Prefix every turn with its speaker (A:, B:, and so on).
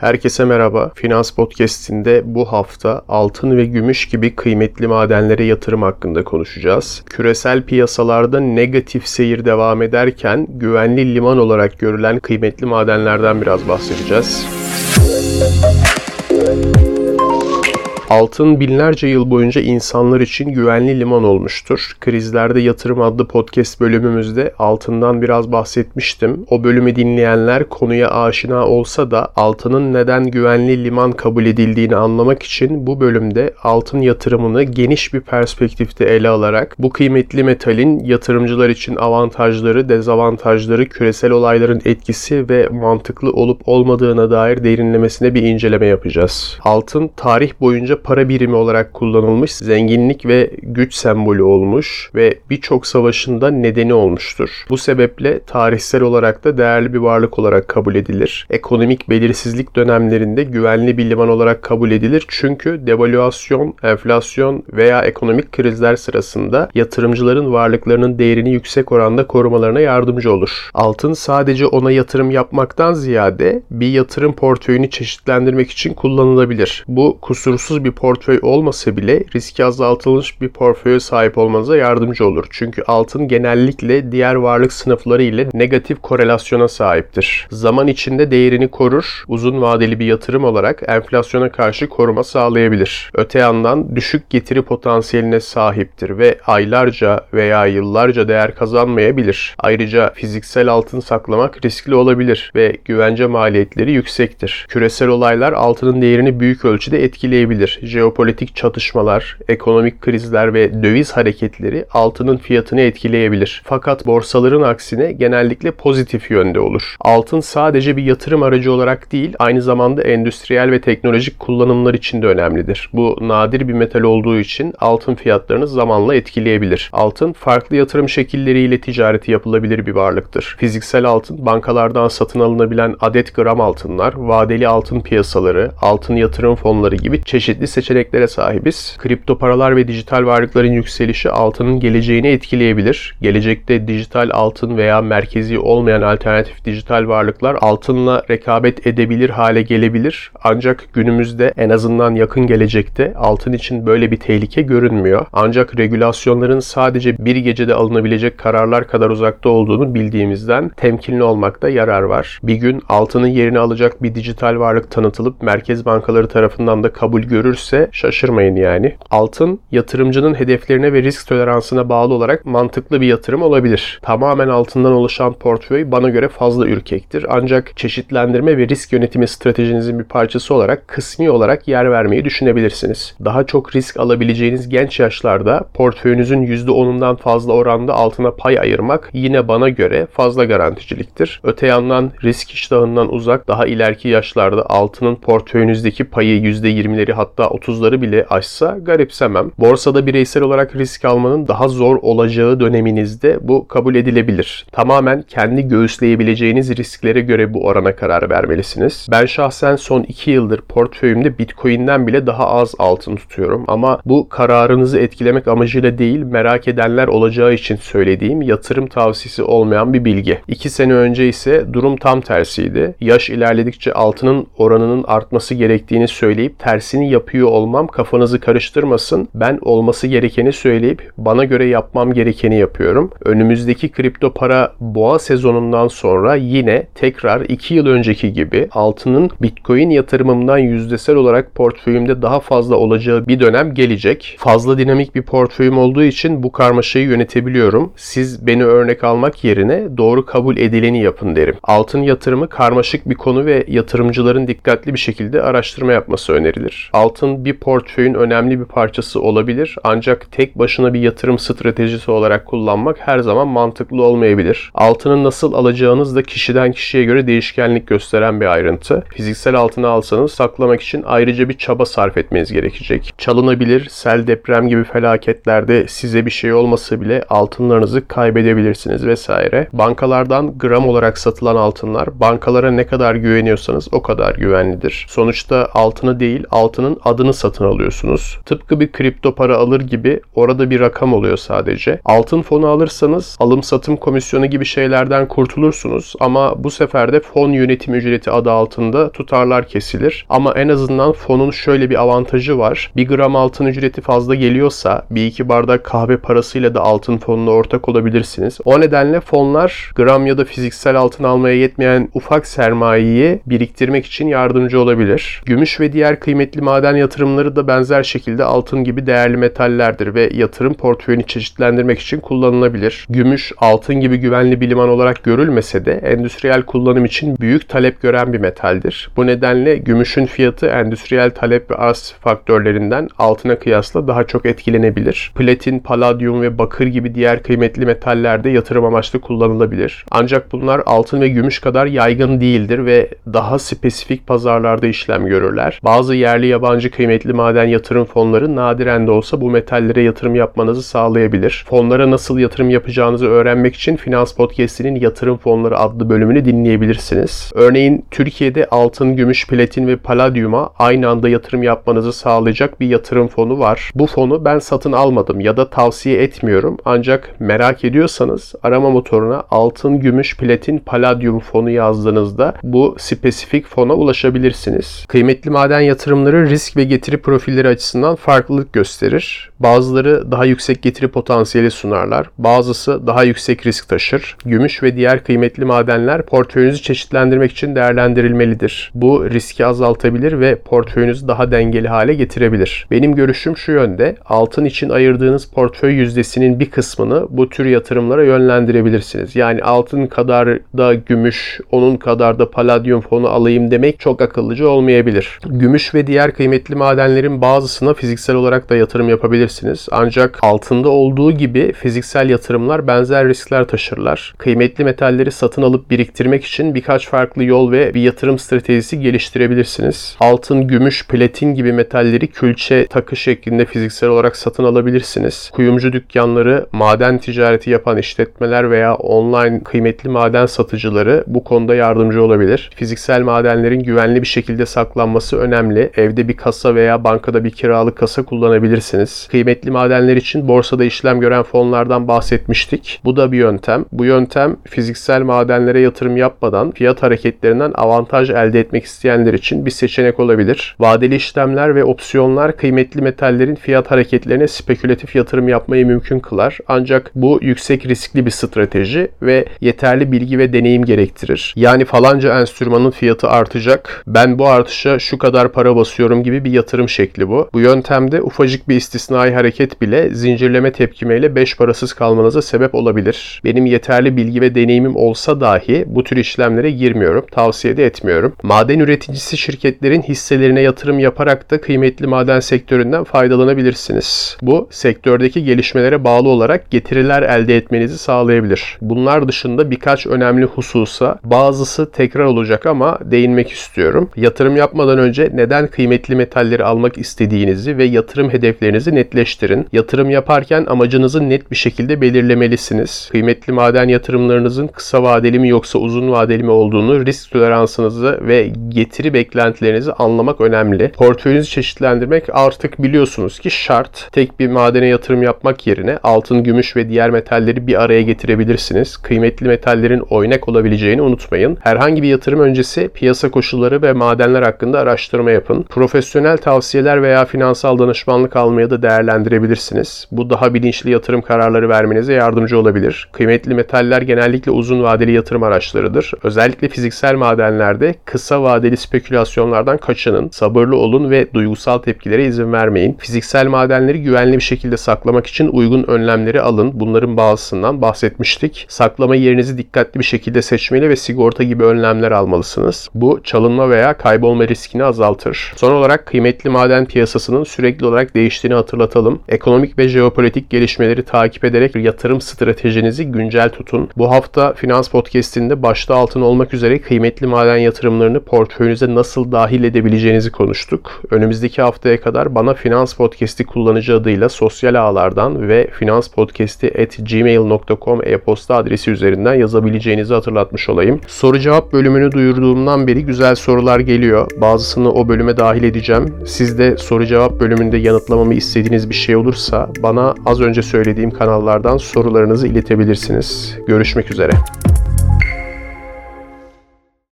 A: Herkese merhaba. Finans Podcast'inde bu hafta altın ve gümüş gibi kıymetli madenlere yatırım hakkında konuşacağız. Küresel piyasalarda negatif seyir devam ederken güvenli liman olarak görülen kıymetli madenlerden biraz bahsedeceğiz. Altın binlerce yıl boyunca insanlar için güvenli liman olmuştur. Krizlerde Yatırım adlı podcast bölümümüzde altından biraz bahsetmiştim. O bölümü dinleyenler konuya aşina olsa da altının neden güvenli liman kabul edildiğini anlamak için bu bölümde altın yatırımını geniş bir perspektifte ele alarak bu kıymetli metalin yatırımcılar için avantajları, dezavantajları, küresel olayların etkisi ve mantıklı olup olmadığına dair derinlemesine bir inceleme yapacağız. Altın tarih boyunca para birimi olarak kullanılmış, zenginlik ve güç sembolü olmuş ve birçok savaşında nedeni olmuştur. Bu sebeple tarihsel olarak da değerli bir varlık olarak kabul edilir. Ekonomik belirsizlik dönemlerinde güvenli bir liman olarak kabul edilir çünkü devalüasyon, enflasyon veya ekonomik krizler sırasında yatırımcıların varlıklarının değerini yüksek oranda korumalarına yardımcı olur. Altın sadece ona yatırım yapmaktan ziyade bir yatırım portföyünü çeşitlendirmek için kullanılabilir. Bu kusursuz bir portföy olmasa bile riski azaltılmış bir portföye sahip olmanıza yardımcı olur. Çünkü altın genellikle diğer varlık sınıfları ile negatif korelasyona sahiptir. Zaman içinde değerini korur, uzun vadeli bir yatırım olarak enflasyona karşı koruma sağlayabilir. Öte yandan düşük getiri potansiyeline sahiptir ve aylarca veya yıllarca değer kazanmayabilir. Ayrıca fiziksel altın saklamak riskli olabilir ve güvence maliyetleri yüksektir. Küresel olaylar altının değerini büyük ölçüde etkileyebilir jeopolitik çatışmalar, ekonomik krizler ve döviz hareketleri altının fiyatını etkileyebilir. Fakat borsaların aksine genellikle pozitif yönde olur. Altın sadece bir yatırım aracı olarak değil, aynı zamanda endüstriyel ve teknolojik kullanımlar için de önemlidir. Bu nadir bir metal olduğu için altın fiyatlarını zamanla etkileyebilir. Altın farklı yatırım şekilleriyle ticareti yapılabilir bir varlıktır. Fiziksel altın bankalardan satın alınabilen adet gram altınlar, vadeli altın piyasaları, altın yatırım fonları gibi çeşitli seçeneklere sahibiz. Kripto paralar ve dijital varlıkların yükselişi altının geleceğini etkileyebilir. Gelecekte dijital altın veya merkezi olmayan alternatif dijital varlıklar altınla rekabet edebilir hale gelebilir. Ancak günümüzde en azından yakın gelecekte altın için böyle bir tehlike görünmüyor. Ancak regülasyonların sadece bir gecede alınabilecek kararlar kadar uzakta olduğunu bildiğimizden temkinli olmakta yarar var. Bir gün altının yerini alacak bir dijital varlık tanıtılıp merkez bankaları tarafından da kabul görürse düşse şaşırmayın yani. Altın yatırımcının hedeflerine ve risk toleransına bağlı olarak mantıklı bir yatırım olabilir. Tamamen altından oluşan portföy bana göre fazla ürkektir. Ancak çeşitlendirme ve risk yönetimi stratejinizin bir parçası olarak kısmi olarak yer vermeyi düşünebilirsiniz. Daha çok risk alabileceğiniz genç yaşlarda portföyünüzün %10'undan fazla oranda altına pay ayırmak yine bana göre fazla garanticiliktir. Öte yandan risk iştahından uzak daha ileriki yaşlarda altının portföyünüzdeki payı %20'leri hatta 30'ları bile aşsa garipsemem. Borsada bireysel olarak risk almanın daha zor olacağı döneminizde bu kabul edilebilir. Tamamen kendi göğüsleyebileceğiniz risklere göre bu orana karar vermelisiniz. Ben şahsen son 2 yıldır portföyümde Bitcoin'den bile daha az altın tutuyorum ama bu kararınızı etkilemek amacıyla değil merak edenler olacağı için söylediğim yatırım tavsiyesi olmayan bir bilgi. 2 sene önce ise durum tam tersiydi. Yaş ilerledikçe altının oranının artması gerektiğini söyleyip tersini yapıyor yapıyor olmam kafanızı karıştırmasın. Ben olması gerekeni söyleyip bana göre yapmam gerekeni yapıyorum. Önümüzdeki kripto para boğa sezonundan sonra yine tekrar 2 yıl önceki gibi altının Bitcoin yatırımımdan yüzdesel olarak portföyümde daha fazla olacağı bir dönem gelecek. Fazla dinamik bir portföyüm olduğu için bu karmaşayı yönetebiliyorum. Siz beni örnek almak yerine doğru kabul edileni yapın derim. Altın yatırımı karmaşık bir konu ve yatırımcıların dikkatli bir şekilde araştırma yapması önerilir. Altın bir portföyün önemli bir parçası olabilir ancak tek başına bir yatırım stratejisi olarak kullanmak her zaman mantıklı olmayabilir. Altının nasıl alacağınız da kişiden kişiye göre değişkenlik gösteren bir ayrıntı. Fiziksel altını alsanız saklamak için ayrıca bir çaba sarf etmeniz gerekecek. Çalınabilir, sel deprem gibi felaketlerde size bir şey olmasa bile altınlarınızı kaybedebilirsiniz vesaire. Bankalardan gram olarak satılan altınlar bankalara ne kadar güveniyorsanız o kadar güvenlidir. Sonuçta altını değil altının adını satın alıyorsunuz. Tıpkı bir kripto para alır gibi orada bir rakam oluyor sadece. Altın fonu alırsanız alım satım komisyonu gibi şeylerden kurtulursunuz ama bu sefer de fon yönetim ücreti adı altında tutarlar kesilir. Ama en azından fonun şöyle bir avantajı var. Bir gram altın ücreti fazla geliyorsa bir iki bardak kahve parasıyla da altın fonuna ortak olabilirsiniz. O nedenle fonlar gram ya da fiziksel altın almaya yetmeyen ufak sermayeyi biriktirmek için yardımcı olabilir. Gümüş ve diğer kıymetli maden yatırımları da benzer şekilde altın gibi değerli metallerdir ve yatırım portföyünü çeşitlendirmek için kullanılabilir. Gümüş altın gibi güvenli bir liman olarak görülmese de endüstriyel kullanım için büyük talep gören bir metaldir. Bu nedenle gümüşün fiyatı endüstriyel talep ve arz faktörlerinden altına kıyasla daha çok etkilenebilir. Platin, paladyum ve bakır gibi diğer kıymetli metallerde yatırım amaçlı kullanılabilir. Ancak bunlar altın ve gümüş kadar yaygın değildir ve daha spesifik pazarlarda işlem görürler. Bazı yerli yabancı kıymetli maden yatırım fonları nadiren de olsa bu metallere yatırım yapmanızı sağlayabilir. Fonlara nasıl yatırım yapacağınızı öğrenmek için Finans Podcast'inin Yatırım Fonları adlı bölümünü dinleyebilirsiniz. Örneğin Türkiye'de altın, gümüş, platin ve paladyuma aynı anda yatırım yapmanızı sağlayacak bir yatırım fonu var. Bu fonu ben satın almadım ya da tavsiye etmiyorum. Ancak merak ediyorsanız arama motoruna altın, gümüş, platin, paladyum fonu yazdığınızda bu spesifik fona ulaşabilirsiniz. Kıymetli maden yatırımları risk ve getiri profilleri açısından farklılık gösterir. Bazıları daha yüksek getiri potansiyeli sunarlar. Bazısı daha yüksek risk taşır. Gümüş ve diğer kıymetli madenler portföyünüzü çeşitlendirmek için değerlendirilmelidir. Bu riski azaltabilir ve portföyünüzü daha dengeli hale getirebilir. Benim görüşüm şu yönde. Altın için ayırdığınız portföy yüzdesinin bir kısmını bu tür yatırımlara yönlendirebilirsiniz. Yani altın kadar da gümüş, onun kadar da paladyum fonu alayım demek çok akıllıca olmayabilir. Gümüş ve diğer kıymetli madenlerin bazısına fiziksel olarak da yatırım yapabilirsiniz. Ancak altında olduğu gibi fiziksel yatırımlar benzer riskler taşırlar. Kıymetli metalleri satın alıp biriktirmek için birkaç farklı yol ve bir yatırım stratejisi geliştirebilirsiniz. Altın, gümüş, platin gibi metalleri külçe takı şeklinde fiziksel olarak satın alabilirsiniz. Kuyumcu dükkanları, maden ticareti yapan işletmeler veya online kıymetli maden satıcıları bu konuda yardımcı olabilir. Fiziksel madenlerin güvenli bir şekilde saklanması önemli. Evde bir kasa veya bankada bir kiralık kasa kullanabilirsiniz. Kıymetli madenler için borsada işlem gören fonlardan bahsetmiştik. Bu da bir yöntem. Bu yöntem fiziksel madenlere yatırım yapmadan fiyat hareketlerinden avantaj elde etmek isteyenler için bir seçenek olabilir. Vadeli işlemler ve opsiyonlar kıymetli metallerin fiyat hareketlerine spekülatif yatırım yapmayı mümkün kılar. Ancak bu yüksek riskli bir strateji ve yeterli bilgi ve deneyim gerektirir. Yani falanca enstrümanın fiyatı artacak. Ben bu artışa şu kadar para basıyorum gibi bir yatırım şekli bu. Bu yöntemde ufacık bir istisnai hareket bile zincirleme tepkimeyle beş parasız kalmanıza sebep olabilir. Benim yeterli bilgi ve deneyimim olsa dahi bu tür işlemlere girmiyorum. Tavsiye de etmiyorum. Maden üreticisi şirketlerin hisselerine yatırım yaparak da kıymetli maden sektöründen faydalanabilirsiniz. Bu sektördeki gelişmelere bağlı olarak getiriler elde etmenizi sağlayabilir. Bunlar dışında birkaç önemli hususa bazısı tekrar olacak ama değinmek istiyorum. Yatırım yapmadan önce neden kıymetli metalleri almak istediğinizi ve yatırım hedeflerinizi netleştirin. Yatırım yaparken amacınızı net bir şekilde belirlemelisiniz. Kıymetli maden yatırımlarınızın kısa vadeli mi yoksa uzun vadeli mi olduğunu, risk toleransınızı ve getiri beklentilerinizi anlamak önemli. Portföyünüzü çeşitlendirmek artık biliyorsunuz ki şart. Tek bir madene yatırım yapmak yerine altın, gümüş ve diğer metalleri bir araya getirebilirsiniz. Kıymetli metallerin oynak olabileceğini unutmayın. Herhangi bir yatırım öncesi piyasa koşulları ve madenler hakkında araştırma yapın. Profesyonel tavsiyeler veya finansal danışmanlık almaya da değerlendirebilirsiniz. Bu daha bilinçli yatırım kararları vermenize yardımcı olabilir. Kıymetli metaller genellikle uzun vadeli yatırım araçlarıdır. Özellikle fiziksel madenlerde kısa vadeli spekülasyonlardan kaçının, sabırlı olun ve duygusal tepkilere izin vermeyin. Fiziksel madenleri güvenli bir şekilde saklamak için uygun önlemleri alın. Bunların bazısından bahsetmiştik. Saklama yerinizi dikkatli bir şekilde seçmeli ve sigorta gibi önlemler almalısınız. Bu çalınma veya kaybolma riskini azaltır. Son olarak kıymetli maden piyasasının sürekli olarak değiştiğini hatırlatalım. Ekonomik ve jeopolitik gelişmeleri takip ederek yatırım stratejinizi güncel tutun. Bu hafta Finans Podcast'inde başta altın olmak üzere kıymetli maden yatırımlarını portföyünüze nasıl dahil edebileceğinizi konuştuk. Önümüzdeki haftaya kadar bana Finans Podcast'i kullanıcı adıyla sosyal ağlardan ve finanspodcasti.gmail.com e-posta adresi üzerinden yazabileceğinizi hatırlatmış olayım. Soru cevap bölümünü duyurduğumdan beri güzel sorular geliyor. Bazısını o bölüme dahil edeceğim edeceğim. Siz de soru cevap bölümünde yanıtlamamı istediğiniz bir şey olursa bana az önce söylediğim kanallardan sorularınızı iletebilirsiniz. Görüşmek üzere.